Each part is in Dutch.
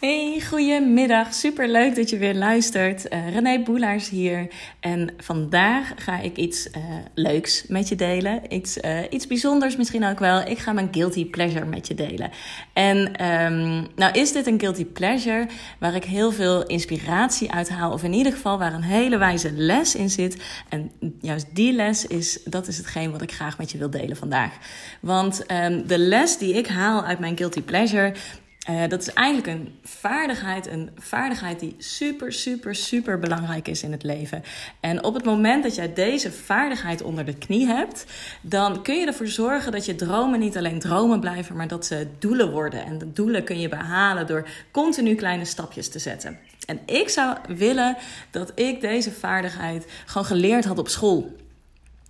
Hey, goedemiddag. Super leuk dat je weer luistert. Uh, René Boelaars hier. En vandaag ga ik iets uh, leuks met je delen. Iets, uh, iets bijzonders misschien ook wel. Ik ga mijn guilty pleasure met je delen. En um, nou is dit een guilty pleasure waar ik heel veel inspiratie uit haal. Of in ieder geval waar een hele wijze les in zit. En juist die les is, dat is hetgeen wat ik graag met je wil delen vandaag. Want um, de les die ik haal uit mijn guilty pleasure uh, dat is eigenlijk een vaardigheid, een vaardigheid die super, super, super belangrijk is in het leven. En op het moment dat jij deze vaardigheid onder de knie hebt, dan kun je ervoor zorgen dat je dromen niet alleen dromen blijven, maar dat ze doelen worden. En de doelen kun je behalen door continu kleine stapjes te zetten. En ik zou willen dat ik deze vaardigheid gewoon geleerd had op school.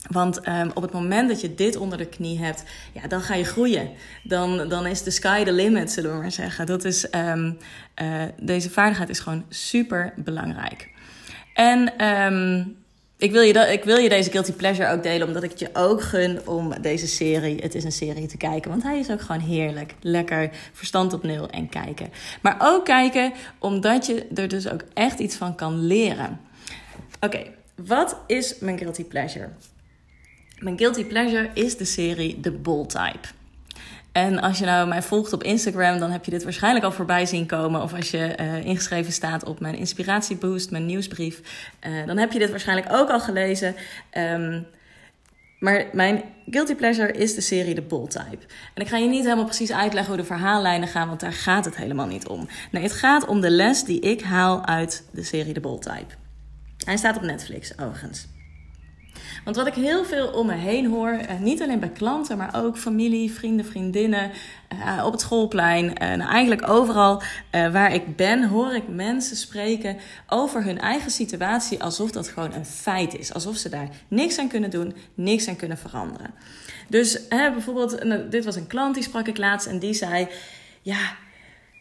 Want um, op het moment dat je dit onder de knie hebt, ja, dan ga je groeien. Dan, dan is de sky the limit, zullen we maar zeggen. Dat is, um, uh, deze vaardigheid is gewoon super belangrijk. En um, ik, wil je ik wil je deze guilty pleasure ook delen, omdat ik het je ook gun om deze serie, het is een serie, te kijken. Want hij is ook gewoon heerlijk. Lekker verstand op nul en kijken. Maar ook kijken omdat je er dus ook echt iets van kan leren. Oké, wat is mijn guilty pleasure? Mijn guilty pleasure is de serie The Bold Type. En als je nou mij volgt op Instagram, dan heb je dit waarschijnlijk al voorbij zien komen. Of als je uh, ingeschreven staat op mijn inspiratieboost, mijn nieuwsbrief, uh, dan heb je dit waarschijnlijk ook al gelezen. Um, maar mijn guilty pleasure is de serie The Bold Type. En ik ga je niet helemaal precies uitleggen hoe de verhaallijnen gaan, want daar gaat het helemaal niet om. Nee, het gaat om de les die ik haal uit de serie The Bold Type. Hij staat op Netflix, overigens. Want wat ik heel veel om me heen hoor, eh, niet alleen bij klanten, maar ook familie, vrienden, vriendinnen, uh, op het schoolplein, nou eigenlijk overal waar ik ben, hoor ik mensen spreken over hun eigen situatie alsof dat gewoon een feit is. Alsof ze daar niks aan kunnen doen, niks aan kunnen veranderen. Dus hè, bijvoorbeeld, dit was een klant die sprak ik laatst en die zei: Ja,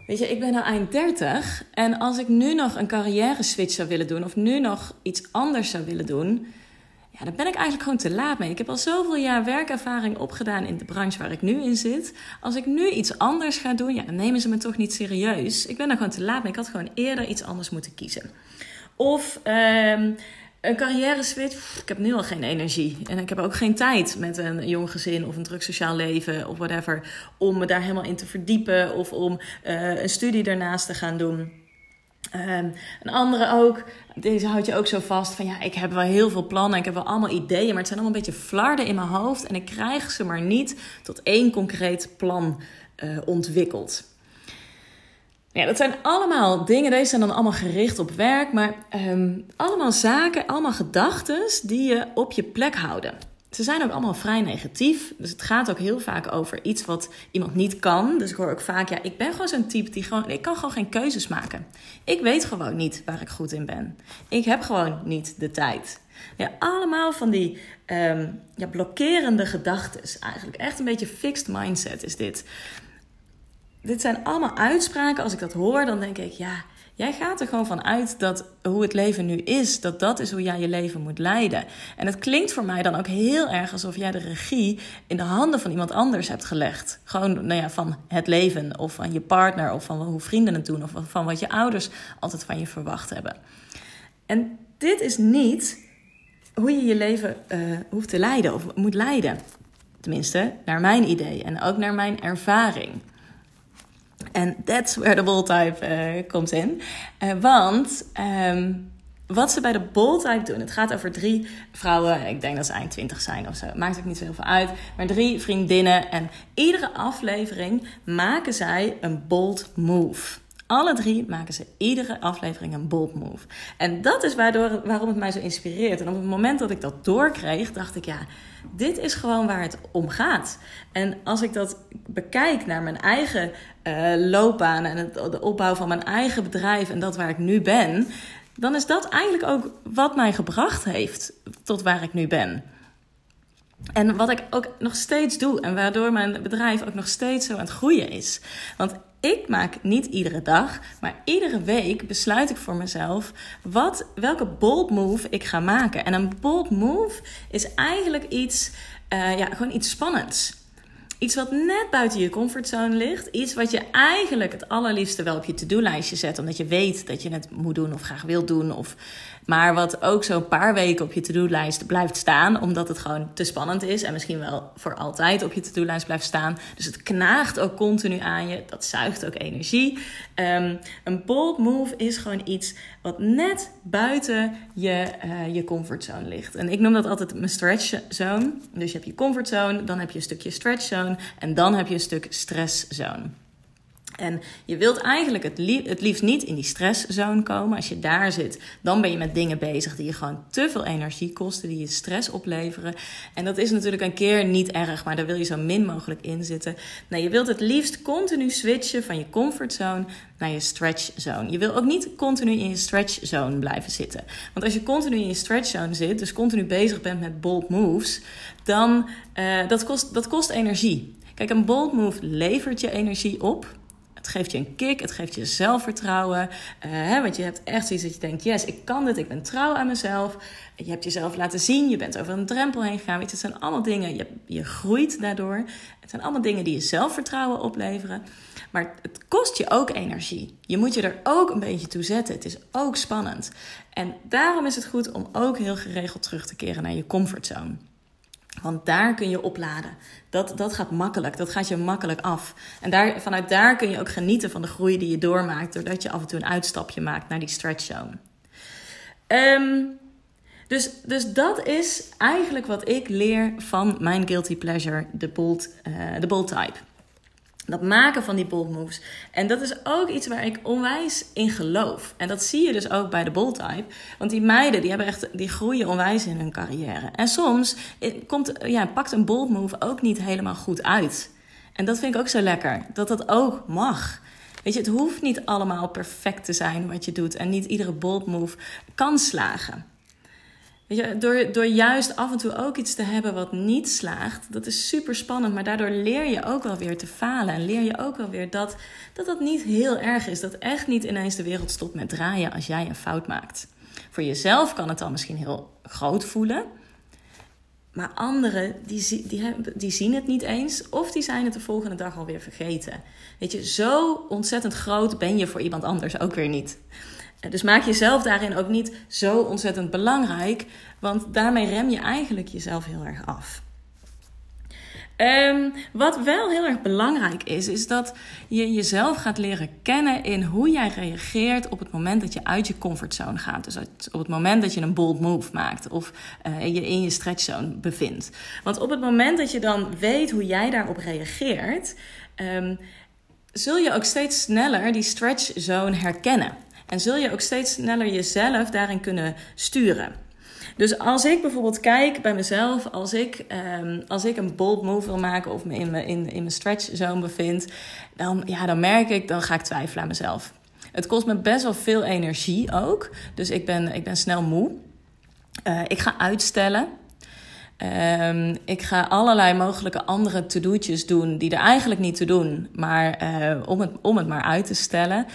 Weet je, ik ben nou eind 30 en als ik nu nog een carrière switch zou willen doen of nu nog iets anders zou willen doen, ja, daar ben ik eigenlijk gewoon te laat mee. Ik heb al zoveel jaar werkervaring opgedaan in de branche waar ik nu in zit. Als ik nu iets anders ga doen, ja, dan nemen ze me toch niet serieus. Ik ben daar gewoon te laat mee. Ik had gewoon eerder iets anders moeten kiezen. Of um, een carrière switch. Ik heb nu al geen energie. En ik heb ook geen tijd met een jong gezin of een druk sociaal leven of whatever. Om me daar helemaal in te verdiepen of om uh, een studie daarnaast te gaan doen. Um, een andere ook, deze houdt je ook zo vast van ja, ik heb wel heel veel plannen, ik heb wel allemaal ideeën, maar het zijn allemaal een beetje flarden in mijn hoofd en ik krijg ze maar niet tot één concreet plan uh, ontwikkeld. Ja, dat zijn allemaal dingen, deze zijn dan allemaal gericht op werk, maar um, allemaal zaken, allemaal gedachten die je op je plek houden ze zijn ook allemaal vrij negatief. Dus het gaat ook heel vaak over iets wat iemand niet kan. Dus ik hoor ook vaak, ja, ik ben gewoon zo'n type die gewoon, ik kan gewoon geen keuzes maken. Ik weet gewoon niet waar ik goed in ben. Ik heb gewoon niet de tijd. Ja, allemaal van die um, ja, blokkerende gedachten. Eigenlijk echt een beetje fixed mindset is dit. Dit zijn allemaal uitspraken. Als ik dat hoor, dan denk ik, ja, Jij gaat er gewoon van uit dat hoe het leven nu is, dat dat is hoe jij je leven moet leiden. En het klinkt voor mij dan ook heel erg alsof jij de regie in de handen van iemand anders hebt gelegd. Gewoon nou ja, van het leven of van je partner of van hoe vrienden het doen of van wat je ouders altijd van je verwacht hebben. En dit is niet hoe je je leven uh, hoeft te leiden of moet leiden. Tenminste, naar mijn idee en ook naar mijn ervaring. En that's where the bold type uh, komt in. Uh, want um, wat ze bij de bold type doen, het gaat over drie vrouwen, ik denk dat ze eind 20 zijn of zo, maakt ook niet zo heel veel uit, maar drie vriendinnen. En iedere aflevering maken zij een bold move. Alle drie maken ze iedere aflevering een bold move. En dat is waardoor, waarom het mij zo inspireert. En op het moment dat ik dat doorkreeg, dacht ik, ja, dit is gewoon waar het om gaat. En als ik dat bekijk naar mijn eigen uh, loopbaan en de opbouw van mijn eigen bedrijf en dat waar ik nu ben, dan is dat eigenlijk ook wat mij gebracht heeft tot waar ik nu ben. En wat ik ook nog steeds doe en waardoor mijn bedrijf ook nog steeds zo aan het groeien is. Want ik maak niet iedere dag, maar iedere week besluit ik voor mezelf wat, welke bold move ik ga maken. En een bold move is eigenlijk iets, uh, ja, gewoon iets spannends. Iets wat net buiten je comfortzone ligt. Iets wat je eigenlijk het allerliefste wel op je to-do-lijstje zet. Omdat je weet dat je het moet doen of graag wilt doen. Of, maar wat ook zo'n paar weken op je to-do-lijst blijft staan. Omdat het gewoon te spannend is. En misschien wel voor altijd op je to-do-lijst blijft staan. Dus het knaagt ook continu aan je. Dat zuigt ook energie. Ehm, een bold move is gewoon iets wat net buiten je, uh, je comfortzone ligt. En ik noem dat altijd mijn stretch zone. Dus je hebt je comfortzone, dan heb je een stukje stretch zone en dan heb je een stuk stresszone. En je wilt eigenlijk het, het liefst niet in die stresszone komen. Als je daar zit, dan ben je met dingen bezig die je gewoon te veel energie kosten, die je stress opleveren. En dat is natuurlijk een keer niet erg, maar daar wil je zo min mogelijk in zitten. Nee, je wilt het liefst continu switchen van je comfortzone naar je stretchzone. Je wil ook niet continu in je stretchzone blijven zitten. Want als je continu in je stretchzone zit, dus continu bezig bent met bold moves, dan uh, dat kost, dat kost energie. Kijk, een bold move levert je energie op. Het geeft je een kick, het geeft je zelfvertrouwen. Hè, want je hebt echt zoiets dat je denkt: yes, ik kan dit, ik ben trouw aan mezelf. Je hebt jezelf laten zien, je bent over een drempel heen gegaan. Het zijn allemaal dingen, je, je groeit daardoor. Het zijn allemaal dingen die je zelfvertrouwen opleveren. Maar het kost je ook energie. Je moet je er ook een beetje toe zetten. Het is ook spannend. En daarom is het goed om ook heel geregeld terug te keren naar je comfortzone. Want daar kun je opladen. Dat, dat gaat makkelijk. Dat gaat je makkelijk af. En daar, vanuit daar kun je ook genieten van de groei die je doormaakt. Doordat je af en toe een uitstapje maakt naar die stretch zone. Um, dus, dus dat is eigenlijk wat ik leer van mijn guilty pleasure, de bold, uh, de bold type. Dat maken van die bold moves. En dat is ook iets waar ik onwijs in geloof. En dat zie je dus ook bij de bold type. Want die meiden die hebben echt, die groeien onwijs in hun carrière. En soms komt, ja, pakt een bold move ook niet helemaal goed uit. En dat vind ik ook zo lekker. Dat dat ook mag. Weet je, het hoeft niet allemaal perfect te zijn wat je doet. En niet iedere bold move kan slagen. Door, door juist af en toe ook iets te hebben wat niet slaagt, dat is super spannend. Maar daardoor leer je ook wel weer te falen. En leer je ook wel weer dat, dat dat niet heel erg is. Dat echt niet ineens de wereld stopt met draaien als jij een fout maakt. Voor jezelf kan het dan misschien heel groot voelen. Maar anderen, die, die, die zien het niet eens. Of die zijn het de volgende dag alweer vergeten. Weet je, zo ontzettend groot ben je voor iemand anders ook weer niet. Dus maak jezelf daarin ook niet zo ontzettend belangrijk, want daarmee rem je eigenlijk jezelf heel erg af. Um, wat wel heel erg belangrijk is, is dat je jezelf gaat leren kennen in hoe jij reageert op het moment dat je uit je comfortzone gaat. Dus op het moment dat je een bold move maakt of uh, je in je stretchzone bevindt. Want op het moment dat je dan weet hoe jij daarop reageert, um, zul je ook steeds sneller die stretchzone herkennen. En zul je ook steeds sneller jezelf daarin kunnen sturen. Dus als ik bijvoorbeeld kijk bij mezelf, als ik, um, als ik een bold move wil maken of me in mijn, in, in mijn stretch zone bevind, dan, ja, dan merk ik, dan ga ik twijfelen aan mezelf. Het kost me best wel veel energie ook. Dus ik ben, ik ben snel moe. Uh, ik ga uitstellen. Um, ik ga allerlei mogelijke andere to-do'tjes doen die er eigenlijk niet te doen, maar uh, om, het, om het maar uit te stellen.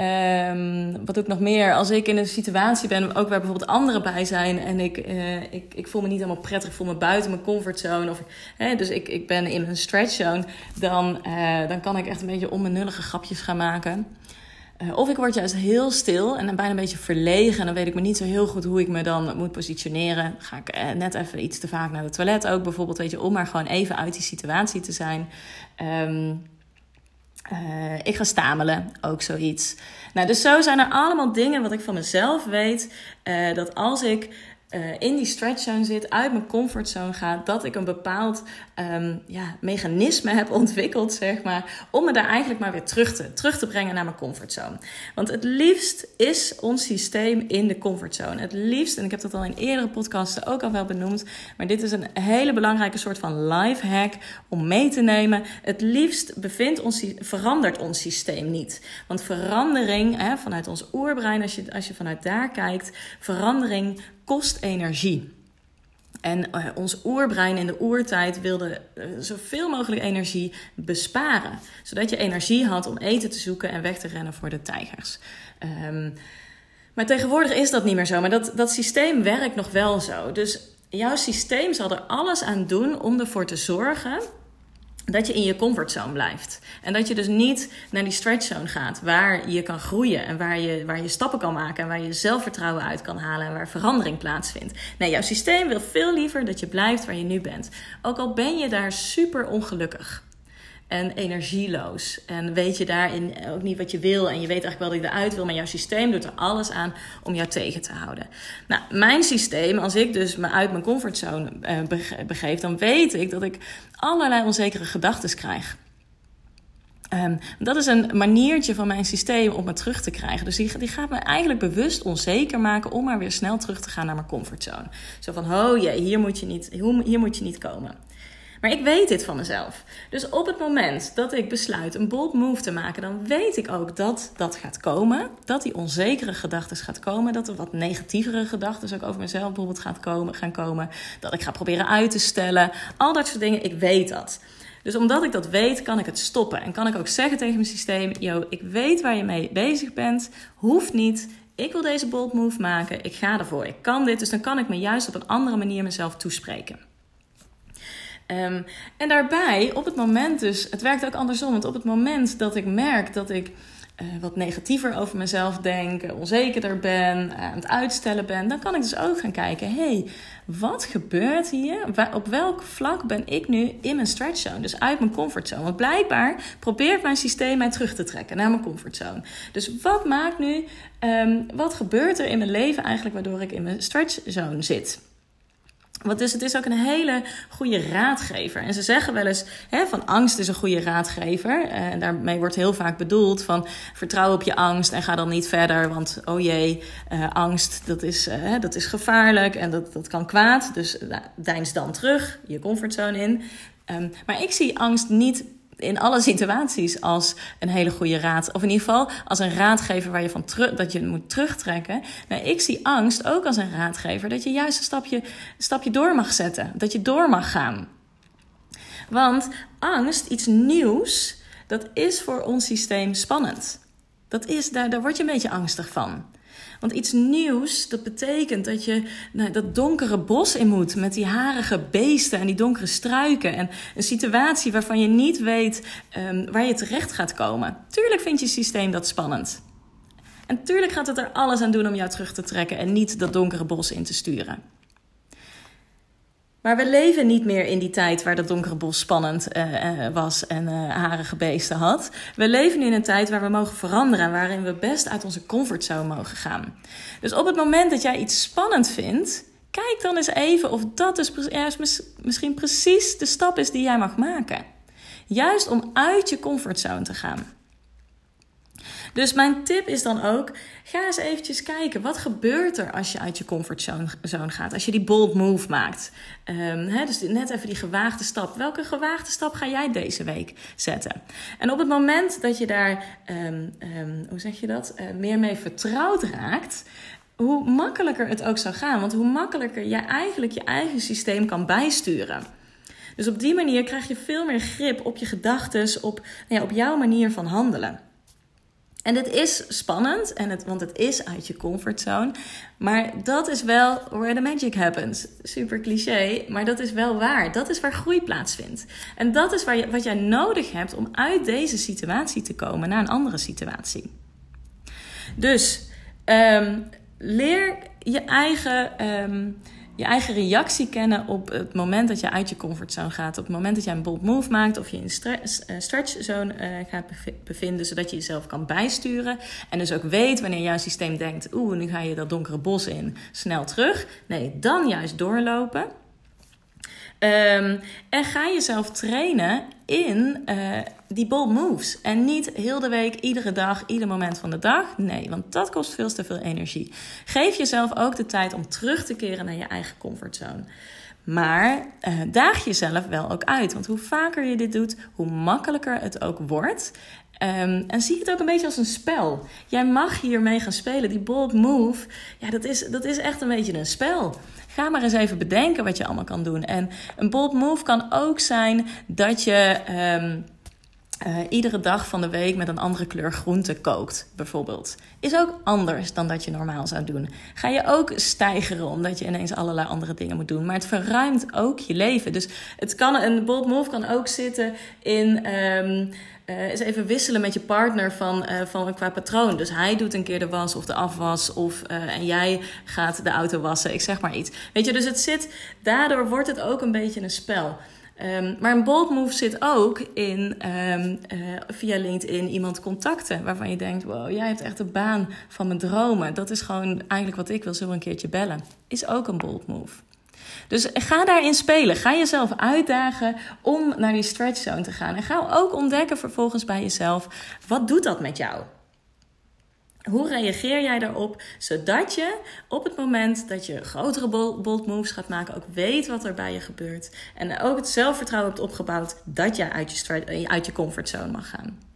Um, wat ook nog meer, als ik in een situatie ben, ook waar bijvoorbeeld anderen bij zijn en ik, uh, ik, ik voel me niet helemaal prettig, voel me buiten mijn comfortzone, of, hè, dus ik, ik ben in een stretchzone, dan, uh, dan kan ik echt een beetje onbenullige grapjes gaan maken. Uh, of ik word juist heel stil en dan bijna een beetje verlegen en dan weet ik me niet zo heel goed hoe ik me dan moet positioneren. Ga ik net even iets te vaak naar de toilet ook bijvoorbeeld, weet je, om maar gewoon even uit die situatie te zijn. Um, uh, ik ga stamelen, ook zoiets. Nou, dus zo zijn er allemaal dingen wat ik van mezelf weet. Uh, dat als ik uh, in die stretch zone zit, uit mijn comfortzone ga, dat ik een bepaald um, ja, mechanisme heb ontwikkeld, zeg maar, om me daar eigenlijk maar weer terug te, terug te brengen naar mijn comfortzone. Want het liefst is ons systeem in de comfortzone. Het liefst, en ik heb dat al in eerdere podcasten ook al wel benoemd, maar dit is een hele belangrijke soort van life hack om mee te nemen. Het liefst bevindt ons, verandert ons systeem niet. Want verandering, hè, vanuit ons oerbrein, als je, als je vanuit daar kijkt, verandering kost energie. En uh, ons oerbrein in de oertijd wilde uh, zoveel mogelijk energie besparen. Zodat je energie had om eten te zoeken en weg te rennen voor de tijgers. Um, maar tegenwoordig is dat niet meer zo. Maar dat, dat systeem werkt nog wel zo. Dus jouw systeem zal er alles aan doen om ervoor te zorgen dat je in je comfortzone blijft. En dat je dus niet naar die stretchzone gaat, waar je kan groeien en waar je, waar je stappen kan maken en waar je zelfvertrouwen uit kan halen en waar verandering plaatsvindt. Nee, jouw systeem wil veel liever dat je blijft waar je nu bent. Ook al ben je daar super ongelukkig en energieloos. En weet je daarin ook niet wat je wil. En je weet eigenlijk wel dat je eruit wil. Maar jouw systeem doet er alles aan om jou tegen te houden. Nou, mijn systeem, als ik dus me uit mijn comfortzone uh, begeef, dan weet ik dat ik allerlei onzekere gedachten krijg. Um, dat is een maniertje van mijn systeem om me terug te krijgen. Dus die, die, gaat me eigenlijk bewust onzeker maken om maar weer snel terug te gaan naar mijn comfortzone. Zo van, oh jee, hier moet je niet, hier moet je niet komen. Maar ik weet dit van mezelf. Dus op het moment dat ik besluit een bold move te maken, dan weet ik ook dat dat gaat komen. Dat die onzekere gedachten gaat komen. Dat er wat negatievere gedachten ook over mezelf bijvoorbeeld gaat komen, gaan komen. Dat ik ga proberen uit te stellen. Al dat soort dingen, ik weet dat. Dus omdat ik dat weet, kan ik het stoppen. En kan ik ook zeggen tegen mijn systeem: Yo, ik weet waar je mee bezig bent. Hoeft niet. Ik wil deze bold move maken. Ik ga ervoor. Ik kan dit. Dus dan kan ik me juist op een andere manier mezelf toespreken. Um, en daarbij, op het moment dus, het werkt ook andersom. Want op het moment dat ik merk dat ik uh, wat negatiever over mezelf denk, onzekerder ben, aan het uitstellen ben, dan kan ik dus ook gaan kijken: hey, wat gebeurt hier? Op welk vlak ben ik nu in mijn stretch zone? Dus uit mijn comfortzone. Want blijkbaar probeert mijn systeem mij terug te trekken naar mijn comfortzone. Dus wat maakt nu, um, wat gebeurt er in mijn leven eigenlijk waardoor ik in mijn stretch zone zit? Want dus het is ook een hele goede raadgever. En ze zeggen wel eens hè, van angst is een goede raadgever. En daarmee wordt heel vaak bedoeld van vertrouw op je angst en ga dan niet verder. Want oh jee, uh, angst dat is, uh, dat is gevaarlijk en dat, dat kan kwaad. Dus uh, deins dan terug, je comfortzone in. Um, maar ik zie angst niet in alle situaties als een hele goede raad. Of in ieder geval als een raadgever waar je van terug, dat je moet terugtrekken. Nou, ik zie angst ook als een raadgever dat je juist een stapje, stapje door mag zetten. Dat je door mag gaan. Want angst, iets nieuws, dat is voor ons systeem spannend. Dat is, daar, daar word je een beetje angstig van. Want iets nieuws, dat betekent dat je nou, dat donkere bos in moet met die harige beesten en die donkere struiken. En een situatie waarvan je niet weet um, waar je terecht gaat komen. Tuurlijk vindt je systeem dat spannend. En tuurlijk gaat het er alles aan doen om jou terug te trekken en niet dat donkere bos in te sturen. Maar we leven niet meer in die tijd waar dat donkere bos spannend uh, was en uh, harige beesten had. We leven nu in een tijd waar we mogen veranderen, waarin we best uit onze comfortzone mogen gaan. Dus op het moment dat jij iets spannend vindt, kijk dan eens even of dat dus misschien precies de stap is die jij mag maken. Juist om uit je comfortzone te gaan. Dus mijn tip is dan ook: ga eens eventjes kijken. Wat gebeurt er als je uit je comfortzone gaat? Als je die bold move maakt. Um, dus net even die gewaagde stap. Welke gewaagde stap ga jij deze week zetten? En op het moment dat je daar, um, um, hoe zeg je dat, uh, meer mee vertrouwd raakt hoe makkelijker het ook zou gaan. Want hoe makkelijker je eigenlijk je eigen systeem kan bijsturen. Dus op die manier krijg je veel meer grip op je gedachten, op, nou ja, op jouw manier van handelen. En dit is spannend, en het, want het is uit je comfortzone. Maar dat is wel where the magic happens. Super cliché, maar dat is wel waar. Dat is waar groei plaatsvindt. En dat is waar je, wat jij nodig hebt om uit deze situatie te komen naar een andere situatie. Dus um, leer je eigen. Um, je eigen reactie kennen op het moment dat je uit je comfortzone gaat. Op het moment dat je een bold move maakt of je in een stretchzone uh, gaat bevinden. Zodat je jezelf kan bijsturen. En dus ook weet wanneer jouw systeem denkt: oeh, nu ga je dat donkere bos in, snel terug. Nee, dan juist doorlopen. Um, en ga jezelf trainen in uh, die bold moves. En niet heel de week, iedere dag, ieder moment van de dag. Nee, want dat kost veel te veel energie. Geef jezelf ook de tijd om terug te keren naar je eigen comfortzone. Maar uh, daag jezelf wel ook uit. Want hoe vaker je dit doet, hoe makkelijker het ook wordt. Um, en zie het ook een beetje als een spel. Jij mag hiermee gaan spelen. Die bold move, ja, dat is, dat is echt een beetje een spel. Ga maar eens even bedenken wat je allemaal kan doen. En een bold move kan ook zijn dat je. Um, uh, iedere dag van de week met een andere kleur groente kookt, bijvoorbeeld, is ook anders dan dat je normaal zou doen. Ga je ook stijgeren omdat je ineens allerlei andere dingen moet doen. Maar het verruimt ook je leven. Dus het kan, een bold move kan ook zitten in. Um, uh, eens even wisselen met je partner van, uh, van qua patroon. Dus hij doet een keer de was of de afwas. Of, uh, en jij gaat de auto wassen. Ik zeg maar iets. Weet je, dus het zit. Daardoor wordt het ook een beetje een spel. Um, maar een bold move zit ook in uh, via LinkedIn iemand contacten waarvan je denkt: wow, jij hebt echt de baan van mijn dromen. Dat is gewoon eigenlijk wat ik wil. Zullen een keertje bellen? Is ook een bold move. Dus ga daarin spelen. Ga jezelf uitdagen om naar die stretch zone te gaan. En ga ook ontdekken vervolgens bij jezelf: wat doet dat met jou? Hoe reageer jij daarop, zodat je op het moment dat je grotere bold moves gaat maken, ook weet wat er bij je gebeurt. En ook het zelfvertrouwen hebt opgebouwd dat je uit je, uit je comfortzone mag gaan.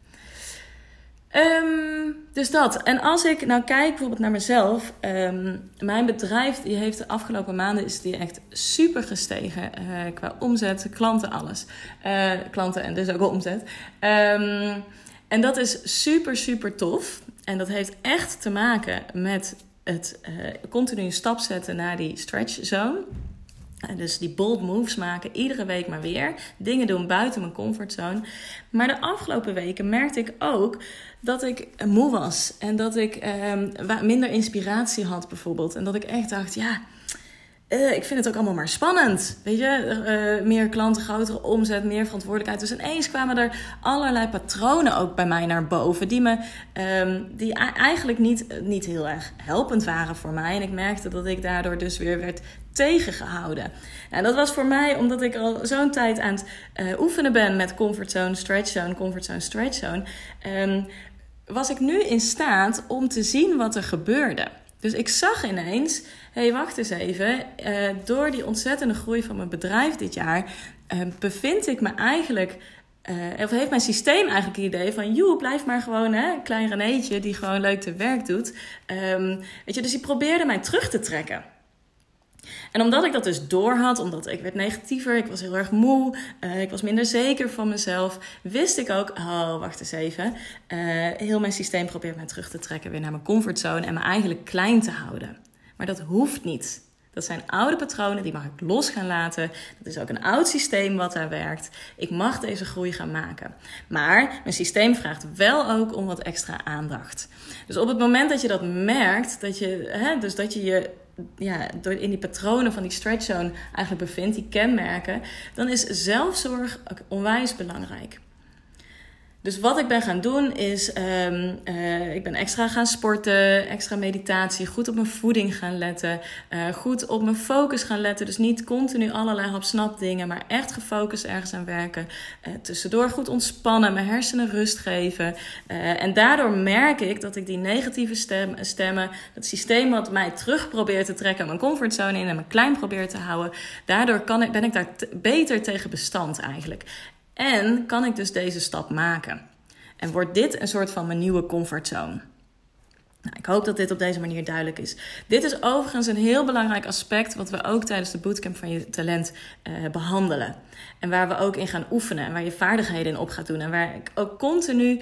Um, dus dat. En als ik nou kijk bijvoorbeeld naar mezelf. Um, mijn bedrijf die heeft de afgelopen maanden is die echt super gestegen. Uh, qua omzet, klanten, alles. Uh, klanten en dus ook omzet. Um, en dat is super, super tof. En dat heeft echt te maken met het uh, continu stap zetten naar die stretch zone. Dus die bold moves maken, iedere week maar weer. Dingen doen buiten mijn comfortzone. Maar de afgelopen weken merkte ik ook dat ik moe was. En dat ik uh, minder inspiratie had bijvoorbeeld. En dat ik echt dacht, ja uh, ik vind het ook allemaal maar spannend. Weet je, uh, meer klanten, grotere omzet, meer verantwoordelijkheid. Dus ineens kwamen er allerlei patronen ook bij mij naar boven. Die, me, um, die eigenlijk niet, niet heel erg helpend waren voor mij. En ik merkte dat ik daardoor dus weer werd tegengehouden. En dat was voor mij omdat ik al zo'n tijd aan het oefenen ben met comfortzone, stretchzone, comfortzone, stretchzone. Um, was ik nu in staat om te zien wat er gebeurde. Dus ik zag ineens, hey, wacht eens even, uh, door die ontzettende groei van mijn bedrijf dit jaar uh, bevind ik me eigenlijk, uh, of heeft mijn systeem eigenlijk het idee van, joe, blijf maar gewoon hè, klein Renéetje die gewoon leuk te werk doet. Um, weet je, dus die probeerde mij terug te trekken. En omdat ik dat dus door had, omdat ik werd negatiever, ik was heel erg moe, ik was minder zeker van mezelf, wist ik ook, oh, wacht eens even. Heel mijn systeem probeert mij terug te trekken weer naar mijn comfortzone en me eigenlijk klein te houden. Maar dat hoeft niet. Dat zijn oude patronen, die mag ik los gaan laten. Dat is ook een oud systeem wat daar werkt. Ik mag deze groei gaan maken. Maar mijn systeem vraagt wel ook om wat extra aandacht. Dus op het moment dat je dat merkt, dat je, hè, dus dat je je ja, door in die patronen van die stretch zone eigenlijk bevindt, die kenmerken, dan is zelfzorg onwijs belangrijk. Dus wat ik ben gaan doen is, um, uh, ik ben extra gaan sporten, extra meditatie, goed op mijn voeding gaan letten, uh, goed op mijn focus gaan letten. Dus niet continu allerlei hapsnap dingen, maar echt gefocust ergens aan werken. Uh, tussendoor goed ontspannen, mijn hersenen rust geven. en daardoor merk ik dat ik die negatieve stem, stemmen, dat systeem wat mij terug probeert te trekken, mijn comfortzone in en me klein probeert te houden, daardoor kan ik, ben ik daar beter tegen bestand eigenlijk. En kan ik dus deze stap maken? En wordt dit een soort van mijn nieuwe comfortzone? Nou, ik hoop dat dit op deze manier duidelijk is. Dit is overigens een heel belangrijk aspect wat we ook tijdens de bootcamp van je talent uh, behandelen. En waar we ook in gaan oefenen en waar je vaardigheden in op gaat doen. En waar ik ook continu uh,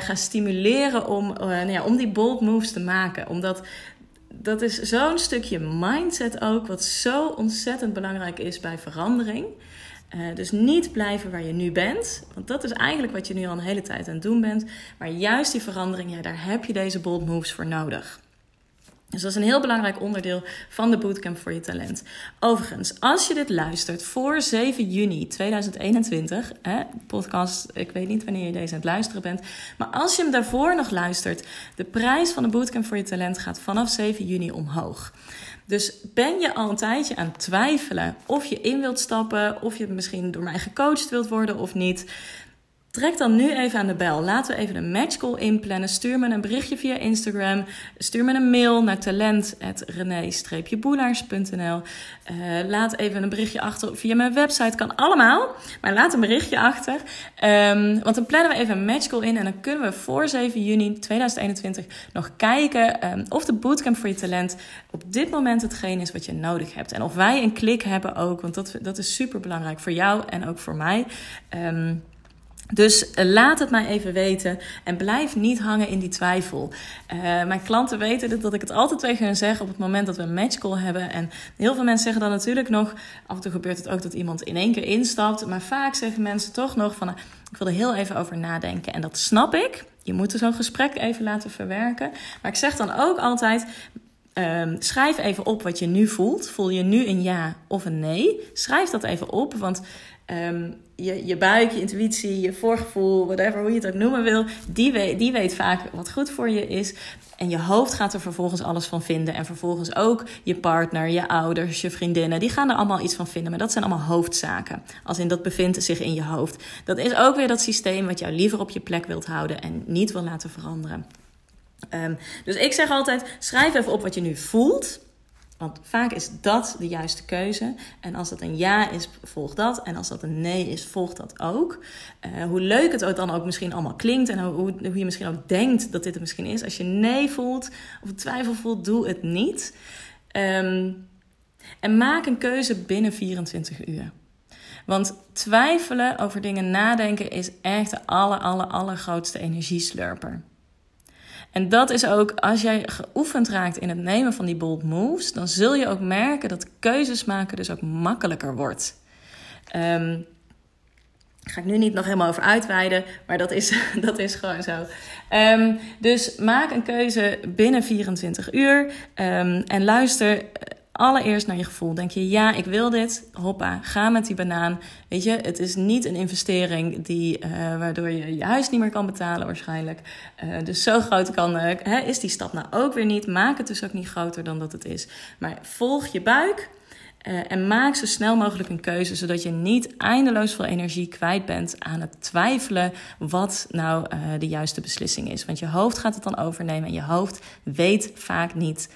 ga stimuleren om, uh, nou ja, om die bold moves te maken. Omdat dat is zo'n stukje mindset ook, wat zo ontzettend belangrijk is bij verandering. Uh, dus niet blijven waar je nu bent. Want dat is eigenlijk wat je nu al een hele tijd aan het doen bent. Maar juist die verandering, ja, daar heb je deze bold moves voor nodig. Dus dat is een heel belangrijk onderdeel van de Bootcamp voor je talent. Overigens, als je dit luistert voor 7 juni 2021, hè, podcast, ik weet niet wanneer je deze aan het luisteren bent, maar als je hem daarvoor nog luistert, de prijs van de Bootcamp voor je talent gaat vanaf 7 juni omhoog. Dus ben je al een tijdje aan het twijfelen of je in wilt stappen, of je misschien door mij gecoacht wilt worden of niet? Trek dan nu even aan de bel. Laten we even een matchcall inplannen. Stuur me een berichtje via Instagram. Stuur me een mail naar talent.rené-boelaars.nl eh, Laat even een berichtje achter via mijn website. Kan allemaal. Maar laat een berichtje achter. Um, want dan plannen we even een matchcall in. En dan kunnen we voor 7 juni 2021 nog kijken um, of de bootcamp voor je talent op dit moment hetgeen is wat je nodig hebt. En of wij een klik hebben ook. Want dat, dat is super belangrijk voor jou en ook voor mij. Um, Dus eh, laat het mij even weten en blijf niet hangen in die twijfel. Uh, mijn klanten weten dat ik het altijd tegen hen zeg op het moment dat we een matchcall hebben. En heel veel mensen zeggen dan natuurlijk nog, af en toe gebeurt het ook dat iemand in één keer instapt. Maar vaak zeggen mensen toch nog van, ik wil er heel even over nadenken. En dat snap ik. Je moet zo'n gesprek even laten verwerken. Maar ik zeg dan ook altijd, Um, schrijf even op wat je nu voelt. Voel je nu een ja of een nee? Schrijf dat even op, want um, je, je buik, je intuïtie, je voorgevoel, whatever, hoe je het ook noemen wil, die weet, die weet vaak wat goed voor je is. En je hoofd gaat er vervolgens alles van vinden. En vervolgens ook je partner, je ouders, je vriendinnen, die gaan er allemaal iets van vinden. Maar dat zijn allemaal hoofdzaken. Als in dat bevindt zich in je hoofd. Dat is ook weer dat systeem wat jou liever op je plek wilt houden en niet wil laten veranderen. Um, dus ik zeg altijd: schrijf even op wat je nu voelt. Want vaak is dat de juiste keuze. En als dat een ja is, volg dat. En als dat een nee is, volg dat ook. Uh, hoe leuk het ook dan ook misschien allemaal klinkt. En hoe, hoe, je misschien ook denkt dat dit het misschien is. Als je nee voelt of twijfel voelt, doe het niet. Um, en maak een keuze binnen 24 uur. Want twijfelen over dingen nadenken is echt de aller, aller, allergrootste energieslurper. En dat is ook, als jij geoefend raakt in het nemen van die bold moves, dan zul je ook merken dat keuzes maken dus ook makkelijker wordt. Um, ga ik nu niet nog helemaal over uitweiden, maar dat is, dat is gewoon zo. Um, dus maak een keuze binnen 24 uur um, en luister allereerst naar je gevoel. Denk je, ja, ik wil dit. Hoppa, ga met die banaan. Weet je, het is niet een investering die, uh, waardoor je je huis niet meer kan betalen waarschijnlijk. Uh, dus zo groot kan, uh, hè, is die stap nou ook weer niet. Maak het dus ook niet groter dan dat het is. Maar volg je buik. en maak zo snel mogelijk een keuze, zodat je niet eindeloos veel energie kwijt bent aan het twijfelen wat nou de juiste beslissing is. Want je hoofd gaat het dan overnemen en je hoofd weet vaak niet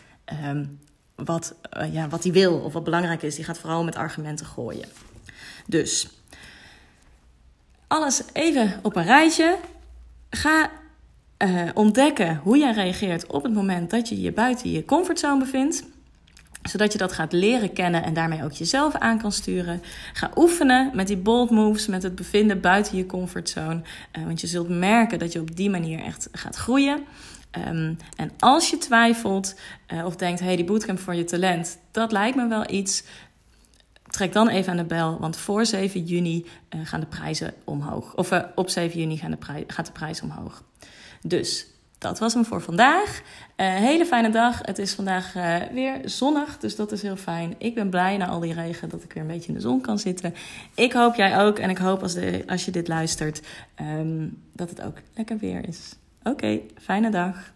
um, wat, uh, ja, wat hij wil of wat belangrijk is. Die gaat vooral met argumenten gooien. Dus alles even op een rijtje. Ga uh, ontdekken hoe jij reageert op het moment dat je je buiten je comfortzone bevindt zodat je dat gaat leren kennen en daarmee ook jezelf aan kan sturen. Ga oefenen met die bold moves, met het bevinden buiten je comfortzone. Uh, want je zult merken dat je op die manier echt gaat groeien. Um, en als je twijfelt uh, of denkt, hey, die bootcamp voor je talent, dat lijkt me wel iets. Trek dan even aan de bel, want voor 7 juni uh, gaan de prijzen omhoog. Of uh, op 7 juni gaan de gaat de prijs omhoog. Dus dat was hem voor vandaag. Uh, hele fijne dag. Het is vandaag weer zonnig, dus dat is heel fijn. Ik ben blij na al die regen dat ik weer een beetje in de zon kan zitten. Ik hoop jij ook. En ik hoop als, de, als je dit luistert um, dat het ook lekker weer is. Oké, fijne dag.